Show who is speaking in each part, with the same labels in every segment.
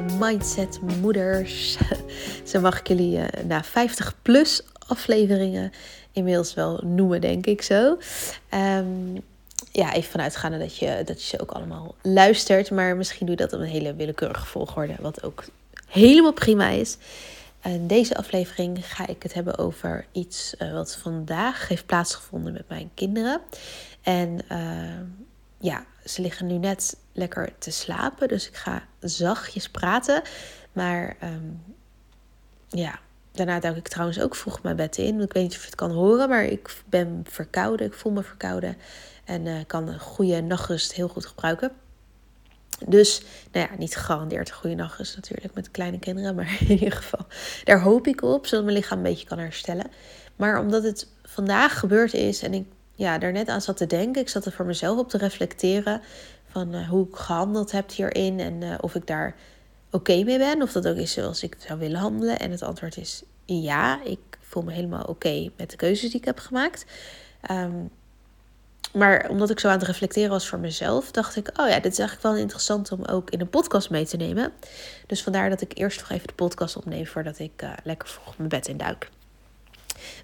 Speaker 1: Lieve mindset moeders. Zo mag ik jullie uh, na 50 plus afleveringen inmiddels wel noemen, denk ik zo. Um, ja, even vanuitgaande dat je, dat je ze ook allemaal luistert. Maar misschien doe dat op een hele willekeurige volgorde. Wat ook helemaal prima is. In deze aflevering ga ik het hebben over iets uh, wat vandaag heeft plaatsgevonden met mijn kinderen. En uh, ja, ze liggen nu net lekker te slapen. Dus ik ga zachtjes praten. Maar um, ja, daarna duik ik trouwens ook vroeg mijn bed in. Ik weet niet of je het kan horen, maar ik ben verkouden. Ik voel me verkouden. En uh, kan een goede nachtrust heel goed gebruiken. Dus, nou ja, niet gegarandeerd een goede nachtrust natuurlijk met kleine kinderen. Maar in ieder geval, daar hoop ik op, zodat mijn lichaam een beetje kan herstellen. Maar omdat het vandaag gebeurd is en ik ja, daar net aan zat te denken. Ik zat er voor mezelf op te reflecteren. Van uh, hoe ik gehandeld heb hierin. En uh, of ik daar oké mee ben. Of dat ook is zoals ik zou willen handelen. En het antwoord is ja. Ik voel me helemaal oké met de keuzes die ik heb gemaakt. Um, maar omdat ik zo aan het reflecteren was voor mezelf, dacht ik: Oh ja, dit is eigenlijk wel interessant om ook in een podcast mee te nemen. Dus vandaar dat ik eerst nog even de podcast opneem voordat ik uh, lekker vroeg mijn bed in duik.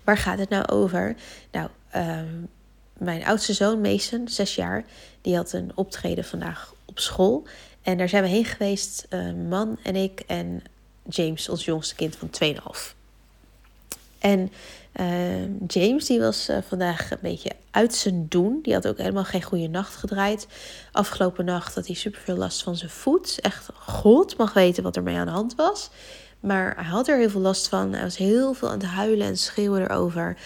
Speaker 1: Waar gaat het nou over? Nou, uh, mijn oudste zoon, Mason, zes jaar, die had een optreden vandaag op school. En daar zijn we heen geweest, uh, man en ik en James, ons jongste kind van 2,5. En uh, James, die was uh, vandaag een beetje uit zijn doen. Die had ook helemaal geen goede nacht gedraaid. Afgelopen nacht had hij super veel last van zijn voet. Echt, God mag weten wat er mee aan de hand was. Maar hij had er heel veel last van. Hij was heel veel aan het huilen en schreeuwen erover.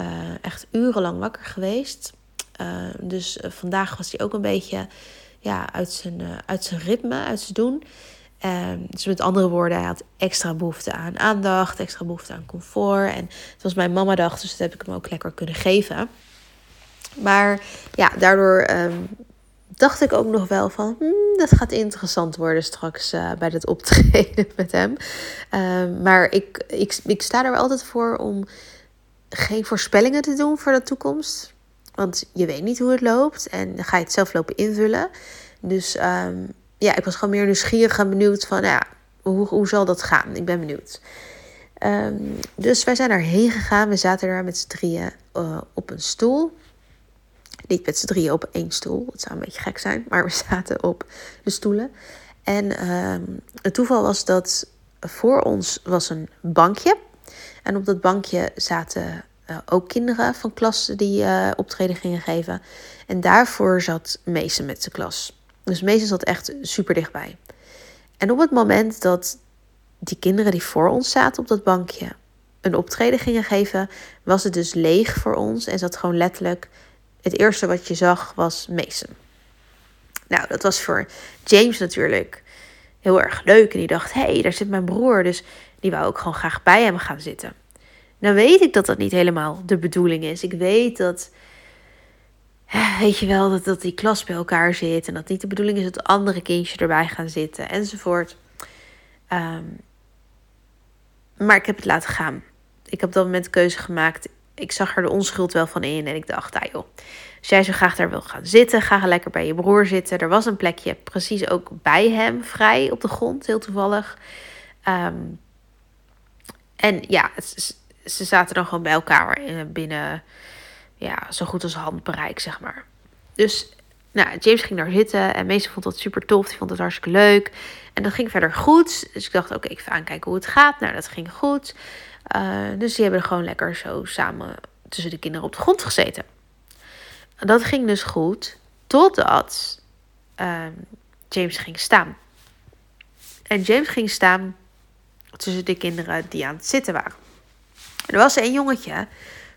Speaker 1: Uh, echt urenlang wakker geweest. dus vandaag was hij ook een beetje ja, uit, zijn, uit zijn ritme, uit zijn doen. Um, dus met andere woorden, hij had extra behoefte aan aandacht, extra behoefte aan comfort. En het was mijn mama dag, dus dat heb ik hem ook lekker kunnen geven. Maar ja, daardoor um, dacht ik ook nog wel van, hmm, dat gaat interessant worden straks bij het optreden met hem. Um, maar ik, ik, ik sta er altijd voor om geen voorspellingen te doen voor de toekomst. Want je weet niet hoe het loopt en dan ga je het zelf lopen invullen. Dus um, ja, ik was gewoon meer nieuwsgierig en benieuwd van, ja, hoe, hoe zal dat gaan? Ik ben benieuwd. Um, dus wij zijn daarheen gegaan. We zaten daar met z'n drieën uh, op een stoel. Niet met z'n drieën op één stoel. Dat zou een beetje gek zijn. Maar we zaten op de stoelen. En um, het toeval was dat voor ons was een bankje. En op dat bankje zaten uh, ook kinderen van klas die uh, optreden gingen geven. En daarvoor zat Meester met zijn klas. Dus meestal zat echt super dichtbij. En op het moment dat die kinderen die voor ons zaten op dat bankje een optreden gingen geven, was het dus leeg voor ons en zat gewoon letterlijk het eerste wat je zag was Mason. Nou, dat was voor James natuurlijk heel erg leuk en die dacht: hé, hey, daar zit mijn broer, dus die wou ook gewoon graag bij hem gaan zitten. Nou weet ik dat dat niet helemaal de bedoeling is. Ik weet dat weet je wel, dat, dat die klas bij elkaar zit. En dat niet de bedoeling is dat andere kindjes erbij gaan zitten enzovoort. Um, maar ik heb het laten gaan. Ik heb op dat moment keuze gemaakt. Ik zag er de onschuld wel van in. En ik dacht, ah joh, als jij zo graag daar wil gaan zitten, ga lekker bij je broer zitten. Er was een plekje precies ook bij hem, vrij op de grond, heel toevallig. Um, en ja, ze zaten dan gewoon bij elkaar binnen ja, zo goed als handbereik, zeg maar. Dus nou, James ging daar zitten en meestal vond dat super tof. Die vond het hartstikke leuk. En dat ging verder goed. Dus ik dacht, oké, ik ga aankijken hoe het gaat. Nou, dat ging goed. Uh, dus die hebben er gewoon lekker zo samen tussen de kinderen op de grond gezeten. En dat ging dus goed, totdat uh, James ging staan. En James ging staan tussen de kinderen die aan het zitten waren. Er was een jongetje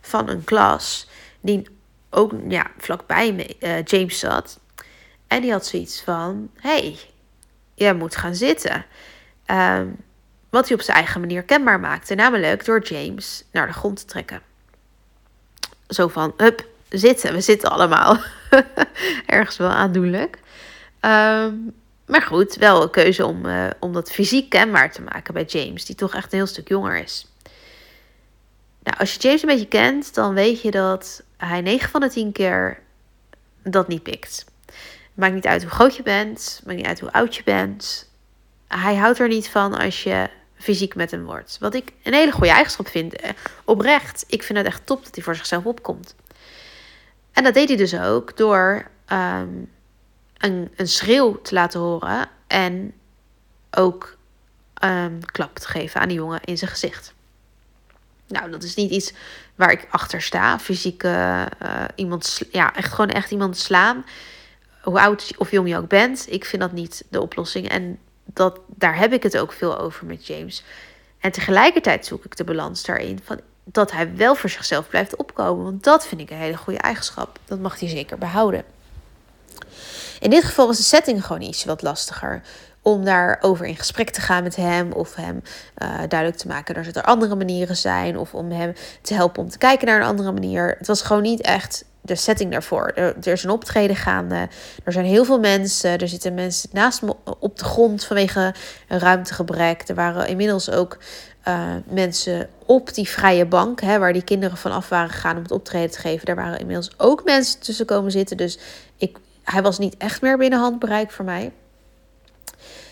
Speaker 1: van een klas die ook ja, vlakbij me, uh, James zat. En die had zoiets van: hey, jij moet gaan zitten. Ehm, wat hij op zijn eigen manier kenbaar maakte, namelijk door James naar de grond te trekken. Zo van: hup, zitten, we zitten allemaal. Ergens wel aandoenlijk. Ehm, maar goed, wel een keuze om, uh, om dat fysiek kenbaar te maken bij James, die toch echt een heel stuk jonger is. Nou, als je James een beetje kent, dan weet je dat hij 9 van de 10 keer dat niet pikt. Maakt niet uit hoe groot je bent, maakt niet uit hoe oud je bent. Hij houdt er niet van als je fysiek met hem wordt. Wat ik een hele goede eigenschap vind. Eh, oprecht, ik vind het echt top dat hij voor zichzelf opkomt. En dat deed hij dus ook door ehm, een, een schreeuw te laten horen en ook um, klap te geven aan die jongen in zijn gezicht. Nou, dat is niet iets waar ik achter sta. Fysiek uh, iemand, ja, echt gewoon echt iemand slaan. Hoe oud of jong je ook bent, ik vind dat niet de oplossing. En dat, daar heb ik het ook veel over met James. En tegelijkertijd zoek ik de balans daarin van dat hij wel voor zichzelf blijft opkomen. Want dat vind ik een hele goede eigenschap. Dat mag hij zeker behouden. In dit geval was de setting gewoon iets wat lastiger. Om daarover in gesprek te gaan met hem. Of hem uh, duidelijk te maken dat er andere manieren zijn. Of om hem te helpen om te kijken naar een andere manier. Het was gewoon niet echt de setting daarvoor. Er, er, is een optreden gaande. Er zijn heel veel mensen. Er zitten mensen naast me op de grond vanwege een ruimtegebrek. Er waren inmiddels ook uh, mensen op die vrije bank, hè, waar die kinderen vanaf waren gegaan om het optreden te geven. Daar waren inmiddels ook mensen tussen komen zitten. Dus ik, hij was niet echt meer binnen handbereik voor mij.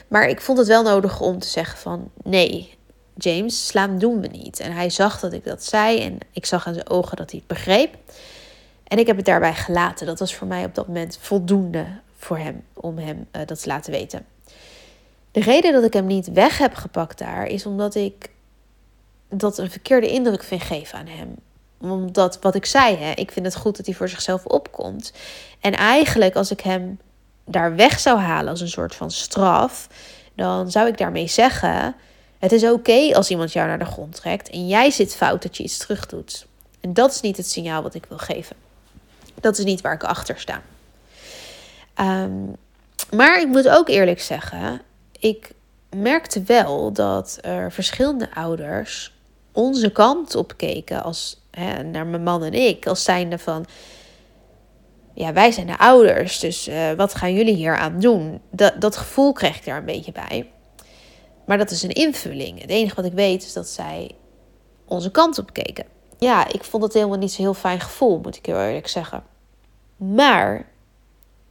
Speaker 1: Maar ik vond het wel nodig om te zeggen van nee, James, slaan doen we niet. En hij zag dat ik dat zei en ik zag aan zijn ogen dat hij het begreep. En ik heb het daarbij gelaten. Dat was voor mij op dat moment voldoende voor hem om hem uh, dat te laten weten. De reden dat ik hem niet weg heb gepakt daar is omdat ik dat een verkeerde indruk vind geven aan hem. Omdat wat ik zei, hè, ik vind het goed dat hij voor zichzelf opkomt. En eigenlijk als ik hem daar weg zou halen als een soort van straf, dan zou ik daarmee zeggen: het is oké als iemand jou naar de grond trekt en jij zit fout dat je iets terug doet. En dat is niet het signaal wat ik wil geven. Dat is niet waar ik achter sta. Ehm, maar ik moet ook eerlijk zeggen, ik merkte wel dat er verschillende ouders onze kant op keken, als, hè, naar mijn man en ik, als zijnde van, ja, wij zijn de ouders, dus uh, wat gaan jullie hier aan doen? Dat, dat gevoel kreeg ik daar een beetje bij. Maar dat is een invulling. Het enige wat ik weet is dat zij onze kant op keken. Ja, ik vond het helemaal niet zo'n heel fijn gevoel, moet ik heel eerlijk zeggen. Maar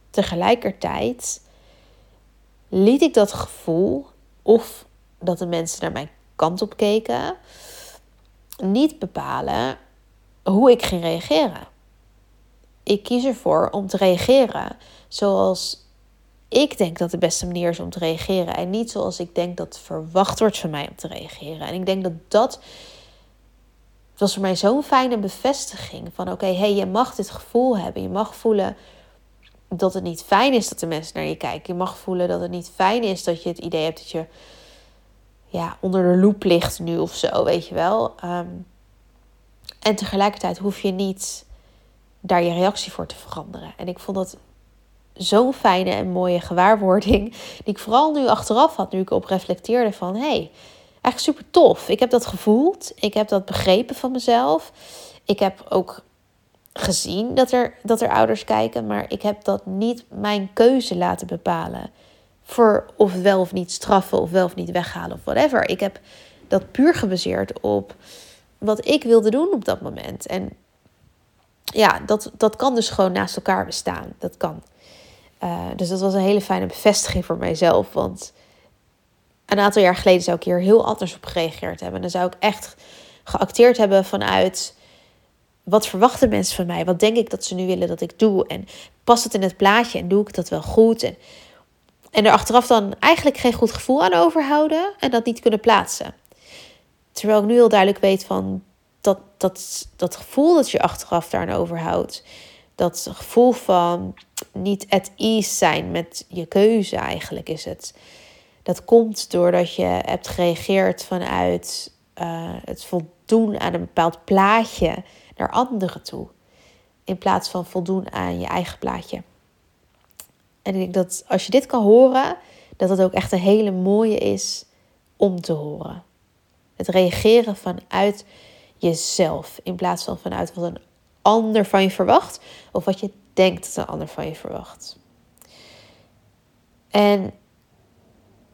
Speaker 1: tegelijkertijd liet ik dat gevoel, of dat de mensen naar mijn kant op keken, niet bepalen hoe ik ging reageren. Ik kies ervoor om te reageren zoals ik denk dat de beste manier is om te reageren. En niet zoals ik denk dat verwacht wordt van mij om te reageren. En ik denk dat dat. Was voor mij zo'n fijne bevestiging van oké, okay, hey, je mag dit gevoel hebben. Je mag voelen dat het niet fijn is dat de mensen naar je kijken. Je mag voelen dat het niet fijn is dat je het idee hebt dat je ja, onder de loep ligt nu of zo, weet je wel. Ehm, en tegelijkertijd hoef je niet daar je reactie voor te veranderen. En ik vond dat zo'n fijne en mooie gewaarwording, die ik vooral nu achteraf had, nu ik op reflecteerde van, hey, eigenlijk super tof. Ik heb dat gevoeld, ik heb dat begrepen van mezelf. Ik heb ook gezien dat er, dat er ouders kijken, maar ik heb dat niet mijn keuze laten bepalen voor of wel of niet straffen of wel of niet weghalen of whatever. Ik heb dat puur gebaseerd op wat ik wilde doen op dat moment. En ja, dat, dat kan dus gewoon naast elkaar bestaan. Dat kan. Uh, dus dat was een hele fijne bevestiging voor mijzelf. Want een aantal jaar geleden zou ik hier heel anders op gereageerd hebben. En dan zou ik echt geacteerd hebben vanuit wat verwachten mensen van mij? Wat denk ik dat ze nu willen dat ik doe? En past het in het plaatje en doe ik dat wel goed? En en er achteraf dan eigenlijk geen goed gevoel aan overhouden en dat niet kunnen plaatsen. Terwijl ik nu heel duidelijk weet van dat, dat, dat gevoel dat je achteraf daaraan overhoudt. Dat gevoel van niet at ease zijn met je keuze eigenlijk is het. Dat komt doordat je hebt gereageerd vanuit uh, het voldoen aan een bepaald plaatje naar anderen toe. In plaats van voldoen aan je eigen plaatje. En ik denk dat als je dit kan horen, dat het ook echt een hele mooie is om te horen. Het reageren vanuit jezelf in plaats van vanuit wat een ander van je verwacht of wat je denkt dat een ander van je verwacht. En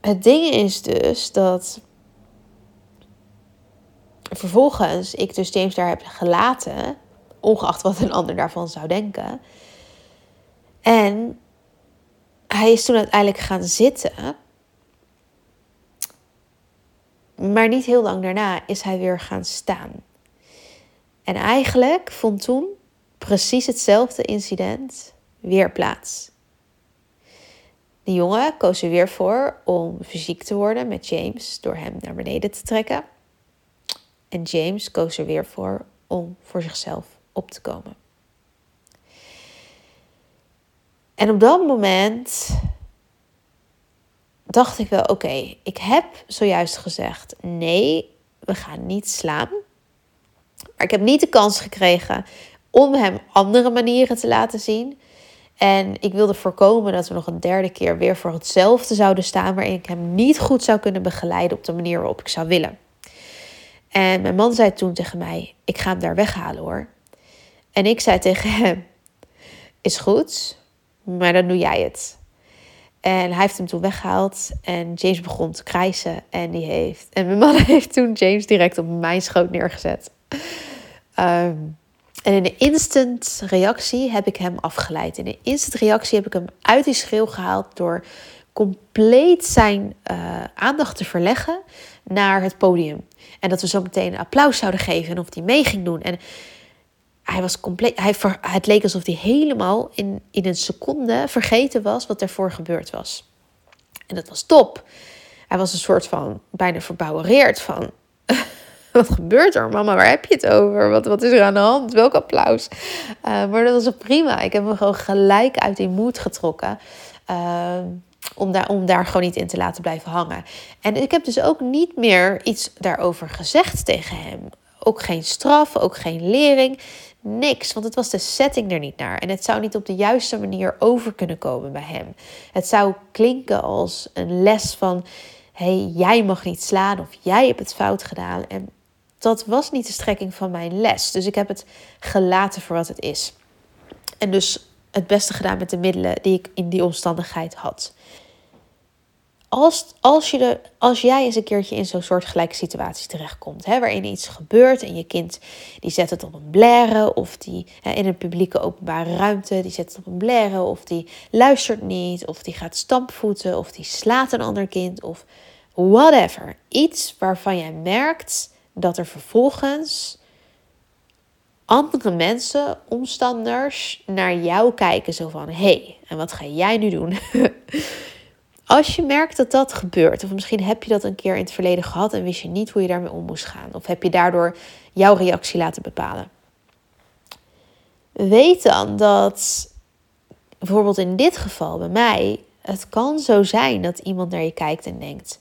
Speaker 1: het ding is dus dat vervolgens ik dus James daar heb gelaten, ongeacht wat een ander daarvan zou denken. En hij is toen uiteindelijk gaan zitten. Maar niet heel lang daarna is hij weer gaan staan. En eigenlijk vond toen precies hetzelfde incident weer plaats. De jongen koos er weer voor om fysiek te worden met James door hem naar beneden te trekken. En James koos er weer voor om voor zichzelf op te komen. En op dat moment dacht ik wel: oké, ik heb zojuist gezegd: nee, we gaan niet slaan. Maar ik heb niet de kans gekregen om hem andere manieren te laten zien. En ik wilde voorkomen dat we nog een derde keer weer voor hetzelfde zouden staan, waarin ik hem niet goed zou kunnen begeleiden op de manier waarop ik zou willen. En mijn man zei toen tegen mij: Ik ga hem daar weghalen hoor. En ik zei tegen hem: Is goed, maar dan doe jij het. En hij heeft hem toen weggehaald en James begon te krijsen. En, die heeft, en mijn man heeft toen James direct op mijn schoot neergezet. Ehm, en in de instant reactie heb ik hem afgeleid. In de instant reactie heb ik hem uit die schreeuw gehaald door compleet zijn uh, aandacht te verleggen naar het podium. En dat we zo meteen een applaus zouden geven en of hij mee ging doen. En hij was compleet. Hij het leek alsof hij helemaal in, in een seconde vergeten was wat ervoor gebeurd was. En dat was top. Hij was een soort van bijna verbouwereerd van. wat gebeurt er, mama? Waar heb je het over? Wat, wat is er aan de hand? Welk applaus? Uh, maar dat was prima. Ik heb hem gewoon gelijk uit die moed getrokken. Uh, om daar, om daar gewoon niet in te laten blijven hangen. En ik heb dus ook niet meer iets daarover gezegd tegen hem. Ook geen straf, ook geen lering, niks. Want het was de setting er niet naar. En het zou niet op de juiste manier over kunnen komen bij hem. Het zou klinken als een les van: hey, jij mag niet slaan of jij hebt het fout gedaan. En dat was niet de strekking van mijn les. Dus ik heb het gelaten voor wat het is. En dus het beste gedaan met de middelen die ik in die omstandigheid had. Als, als, je de, als jij eens een keertje in zo'n soort gelijke situatie terechtkomt, hè, waarin iets gebeurt en je kind die zet het op een blaren of die hè, in een publieke openbare ruimte, die zet het op een blaren of die luistert niet of die gaat stampvoeten of die slaat een ander kind of whatever. Iets waarvan jij merkt dat er vervolgens andere mensen, omstanders, naar jou kijken. Zo van, hé, hey, en wat ga jij nu doen? Als je merkt dat dat gebeurt, of misschien heb je dat een keer in het verleden gehad en wist je niet hoe je daarmee om moest gaan, of heb je daardoor jouw reactie laten bepalen. Weet dan dat bijvoorbeeld in dit geval bij mij, het kan zo zijn dat iemand naar je kijkt en denkt,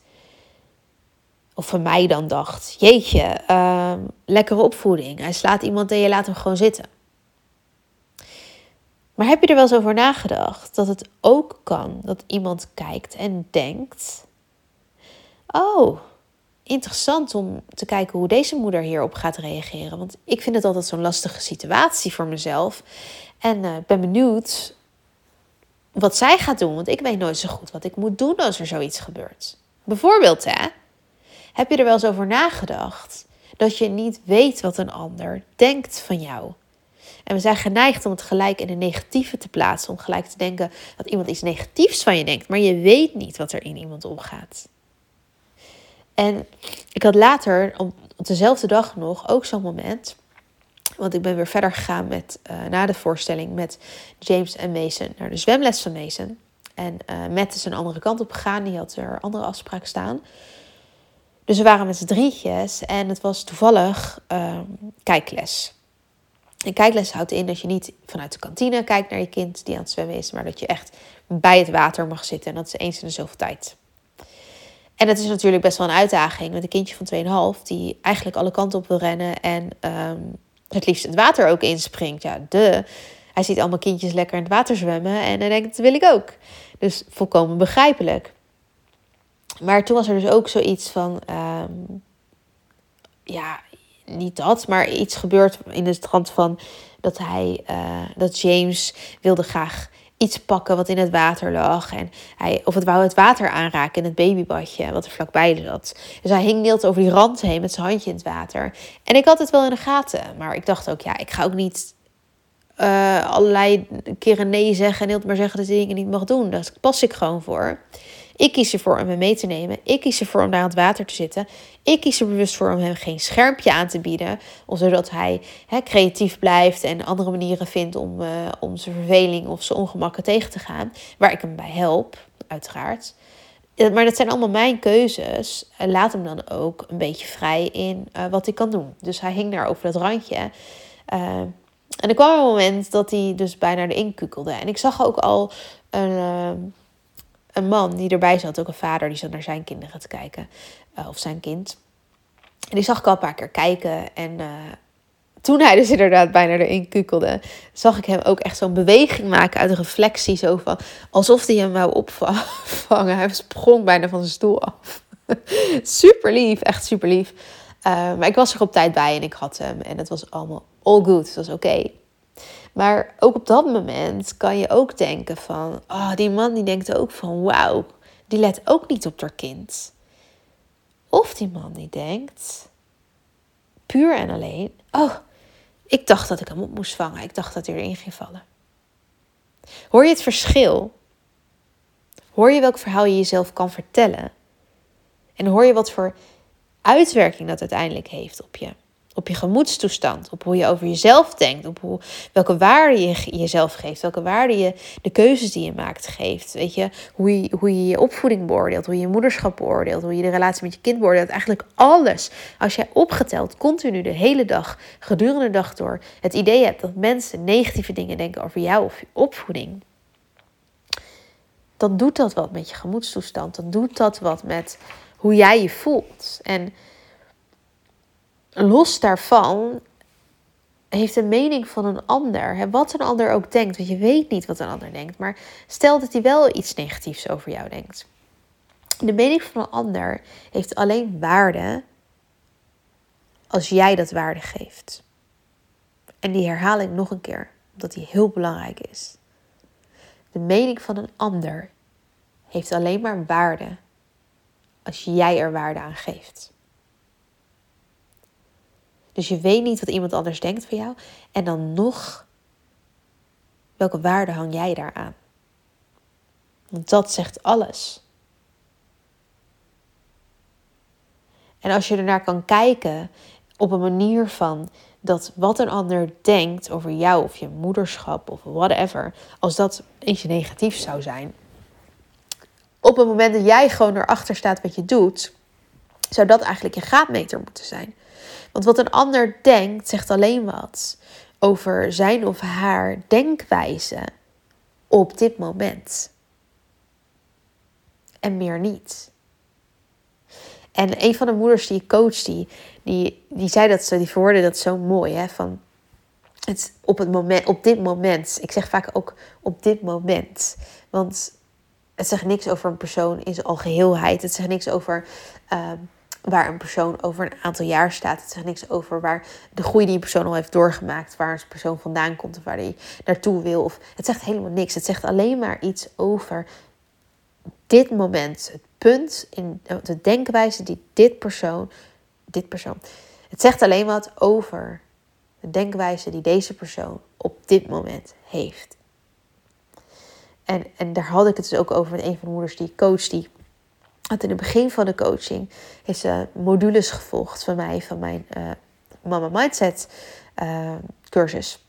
Speaker 1: of van mij dan dacht: Jeetje, uh, lekkere opvoeding. Hij slaat iemand en je laat hem gewoon zitten. Maar heb je er wel eens over nagedacht dat het ook kan dat iemand kijkt en denkt: Oh, interessant om te kijken hoe deze moeder hierop gaat reageren. Want ik vind het altijd zo'n lastige situatie voor mezelf. En uh, ben benieuwd wat zij gaat doen. Want ik weet nooit zo goed wat ik moet doen als er zoiets gebeurt. Bijvoorbeeld, hè? Heb je er wel eens over nagedacht dat je niet weet wat een ander denkt van jou? En we zijn geneigd om het gelijk in een negatieve te plaatsen. Om gelijk te denken dat iemand iets negatiefs van je denkt. Maar je weet niet wat er in iemand omgaat. En ik had later, op dezelfde dag nog, ook zo'n moment. Want ik ben weer verder gegaan met, uh, na de voorstelling met James en Mason naar de zwemles van Mason. En uh, Matt is een andere kant op gegaan. Die had er andere afspraken staan. Dus we waren met z'n drietjes en het was toevallig uh, kijkles. En kijkles houdt in dat je niet vanuit de kantine kijkt naar je kind die aan het zwemmen is, maar dat je echt bij het water mag zitten. En dat is eens in de zoveel tijd. En dat is natuurlijk best wel een uitdaging met een kindje van 2,5 die eigenlijk alle kanten op wil rennen en um, het liefst het water ook inspringt. Ja, de. Hij ziet allemaal kindjes lekker in het water zwemmen en hij denkt, dat wil ik ook. Dus volkomen begrijpelijk. Maar toen was er dus ook zoiets van, ehm, ja, niet dat, maar iets gebeurt in de trant van dat hij, uh, dat James wilde graag iets pakken wat in het water lag. En hij, of het wou het water aanraken in het babybadje wat er vlakbij zat. Dus hij hing deelt over die rand heen met zijn handje in het water. En ik had het wel in de gaten. Maar ik dacht ook, ja, ik ga ook niet uh, allerlei keren nee zeggen en heel maar zeggen dat hij dingen niet mag doen. Daar pas ik gewoon voor. Ik kies ervoor om hem mee te nemen. Ik kies ervoor om daar aan het water te zitten. Ik kies er bewust voor om hem geen schermpje aan te bieden. Zodat hij creatief blijft en andere manieren vindt om, uh, om zijn verveling of zijn ongemakken tegen te gaan. Waar ik hem bij help, uiteraard. Eh, maar dat zijn allemaal mijn keuzes. Laat hem dan ook een beetje vrij in uh, wat hij kan doen. Dus hij hing daar over dat randje. En er kwam een moment dat hij dus bijna erin kukelde. En ik zag ook al een, een man die erbij zat, ook een vader, die zat naar zijn kinderen te kijken. Uh, of zijn kind. En die zag ik al een paar keer kijken. En uh, toen hij dus inderdaad bijna erin kukelde, zag ik hem ook echt zo'n beweging maken uit een reflectie. Zo van, alsof hij hem wou opvangen. Hij sprong bijna van zijn stoel af. super lief, echt super lief. Uh, maar ik was er op tijd bij en ik had hem. En het was allemaal all good. Het was oké. Maar ook op dat moment kan je ook denken van... Oh, die man die denkt ook van... Wauw, die let ook niet op haar kind. Of die man die denkt... Puur en alleen... Oh, ik dacht dat ik hem op moest vangen. Ik dacht dat hij erin ging vallen. Hoor je het verschil? Hoor je welk verhaal je jezelf kan vertellen? En hoor je wat voor uitwerking dat uiteindelijk heeft op je? Op je gemoedstoestand, op hoe je over jezelf denkt, op hoe, welke waarde je jezelf geeft, welke waarde je de keuzes die je maakt geeft. Weet je, hoe je hoe je, je opvoeding beoordeelt, hoe je je moederschap beoordeelt, hoe je de relatie met je kind beoordeelt. Eigenlijk alles. Als jij opgeteld continu de hele dag, gedurende de dag door, het idee hebt dat mensen negatieve dingen denken over jou of je opvoeding. Dan doet dat wat met je gemoedstoestand. Dan doet dat wat met hoe jij je voelt. En los daarvan heeft een mening van een ander. Wat een ander ook denkt. Want je weet niet wat een ander denkt. Maar stel dat hij wel iets negatiefs over jou denkt. De mening van een ander heeft alleen waarde als jij dat waarde geeft. En die herhaal ik nog een keer, omdat die heel belangrijk is. De mening van een ander heeft alleen maar waarde als jij er waarde aan geeft. Dus je weet niet wat iemand anders denkt van jou. En dan nog, welke waarde hang jij daaraan? Want dat zegt alles. En als je ernaar kan kijken op een manier van dat wat een ander denkt over jou of je moederschap of whatever, als dat eens negatief zou zijn, op het moment dat jij gewoon erachter staat wat je doet, zou dat eigenlijk je graadmeter moeten zijn. Want wat een ander denkt, zegt alleen wat over zijn of haar denkwijze op dit moment. En meer niet. En een van de moeders die ik coach, die, die, die zei dat zo, die verwoordde dat zo mooi. Hè, van het, op, het moment, op dit moment. Ik zeg vaak ook op dit moment. Want het zegt niks over een persoon in zijn algeheelheid. Het zegt niks over uh, waar een persoon over een aantal jaar staat. Het zegt niks over waar de groei die een persoon al heeft doorgemaakt, waar een persoon vandaan komt of waar hij naartoe wil. Of, het zegt helemaal niks. Het zegt alleen maar iets over dit moment. Het punt in de denkwijze die dit persoon, dit persoon, het zegt alleen wat over de denkwijze die deze persoon op dit moment heeft. En, en daar had ik het dus ook over met een van de moeders die coach, die had in het begin van de coaching heeft ze modules gevolgd van mij, van mijn uh, Mama Mindset uh, cursus.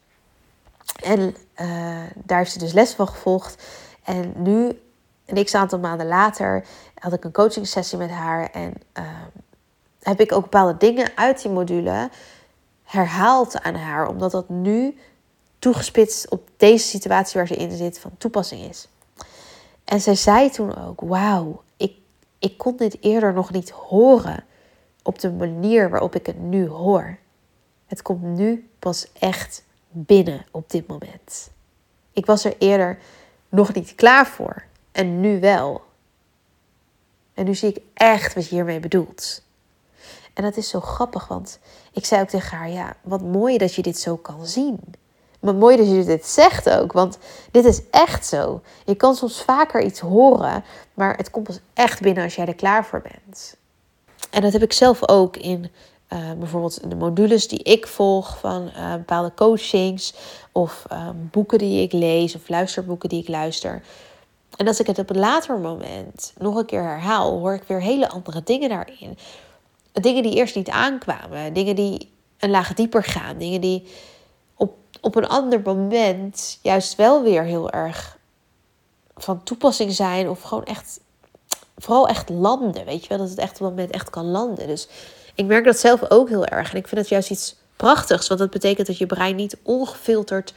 Speaker 1: En uh, daar heeft ze dus les van gevolgd. En nu, een x aantal maanden later, had ik een coaching sessie met haar. En heb ik ook bepaalde dingen uit die module herhaald aan haar. Omdat dat nu toegespitst op deze situatie waar ze in zit van toepassing is. En zij zei toen ook: Wauw, ik kon dit eerder nog niet horen op de manier waarop ik het nu hoor. Het komt nu pas echt binnen op dit moment. Ik was er eerder nog niet klaar voor en nu wel. En nu zie ik echt wat je hiermee bedoelt. En dat is zo grappig, want ik zei ook tegen haar: Ja, wat mooi dat je dit zo kan zien. Maar mooi dat je dit zegt ook, want dit is echt zo. Je kan soms vaker iets horen, maar het komt pas echt binnen als jij er klaar voor bent. En dat heb ik zelf ook in uh, bijvoorbeeld de modules die ik volg van uh, bepaalde coachings of uh, boeken die ik lees of luisterboeken die ik luister. En als ik het op een later moment nog een keer herhaal, hoor ik weer hele andere dingen daarin. Dingen die eerst niet aankwamen, dingen die een laag dieper gaan, dingen die op, een ander moment juist wel weer heel erg van toepassing zijn of gewoon echt, vooral echt landen. Weet je wel, dat het echt op dat moment echt kan landen. Dus ik merk dat zelf ook heel erg en ik vind het juist iets prachtigs, want dat betekent dat je brein niet ongefilterd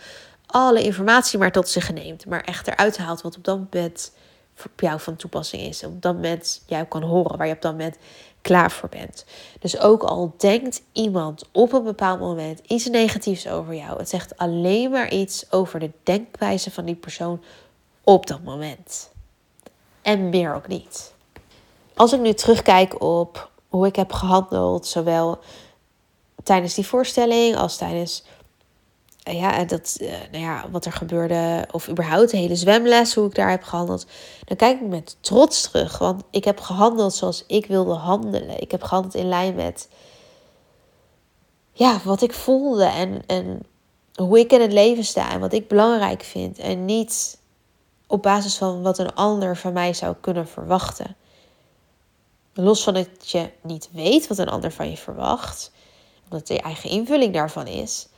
Speaker 1: alle informatie maar tot zich neemt, maar echt eruit haalt wat op dat moment voor jou van toepassing is. Op dat moment jou kan horen, waar je op dat moment klaar voor bent. Dus ook al denkt iemand op een bepaald moment iets negatiefs over jou, het zegt alleen maar iets over de denkwijze van die persoon op dat moment. En meer ook niet. Als ik nu terugkijk op hoe ik heb gehandeld, zowel tijdens die voorstelling als tijdens ja, dat, uh, nou ja, wat er gebeurde, of überhaupt de hele zwemles, hoe ik daar heb gehandeld, dan kijk ik met trots terug. Want ik heb gehandeld zoals ik wilde handelen. Ik heb gehandeld in lijn met ja, wat ik voelde en, en hoe ik in het leven sta en wat ik belangrijk vind. En niet op basis van wat een ander van mij zou kunnen verwachten. Los van dat je niet weet wat een ander van je verwacht, omdat je eigen invulling daarvan is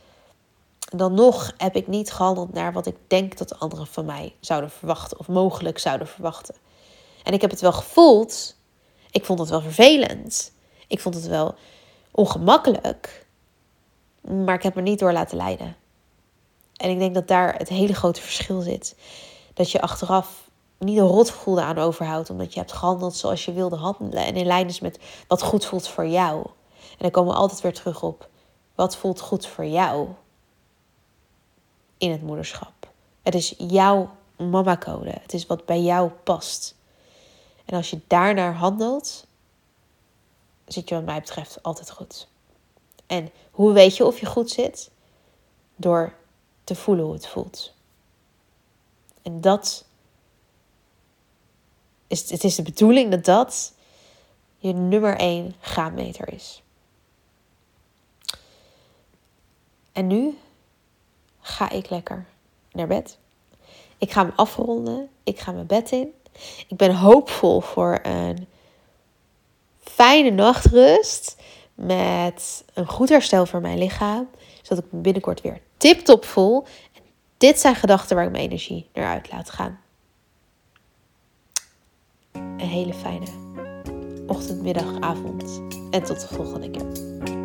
Speaker 1: dan nog heb ik niet gehandeld naar wat ik denk dat anderen van mij zouden verwachten of mogelijk zouden verwachten. En ik heb het wel gevoeld. Ik vond het wel vervelend. Ik vond het wel ongemakkelijk. Maar ik heb me niet door laten leiden. En ik denk dat daar het hele grote verschil zit. Dat je achteraf niet een rotgevoel aan overhoudt, omdat je hebt gehandeld zoals je wilde handelen. En in lijn is met wat goed voelt voor jou. En dan komen we altijd weer terug op wat voelt goed voor jou in het moederschap. Het is jouw mama-code. Het is wat bij jou past. En als je daarnaar handelt, zit je wat mij betreft altijd goed. En hoe weet je of je goed zit? Door te voelen hoe het voelt. En dat is, het is de bedoeling dat dat je nummer één graadmeter is. En nu ga ik lekker naar bed. Ik ga me afronden. Ik ga mijn bed in. Ik ben hoopvol voor een fijne nachtrust. Met een goed herstel voor mijn lichaam. Zodat ik me binnenkort weer tip-top voel. En dit zijn gedachten waar ik mijn energie naar uit laat gaan. Een hele fijne ochtend, middag, avond. En tot de volgende keer.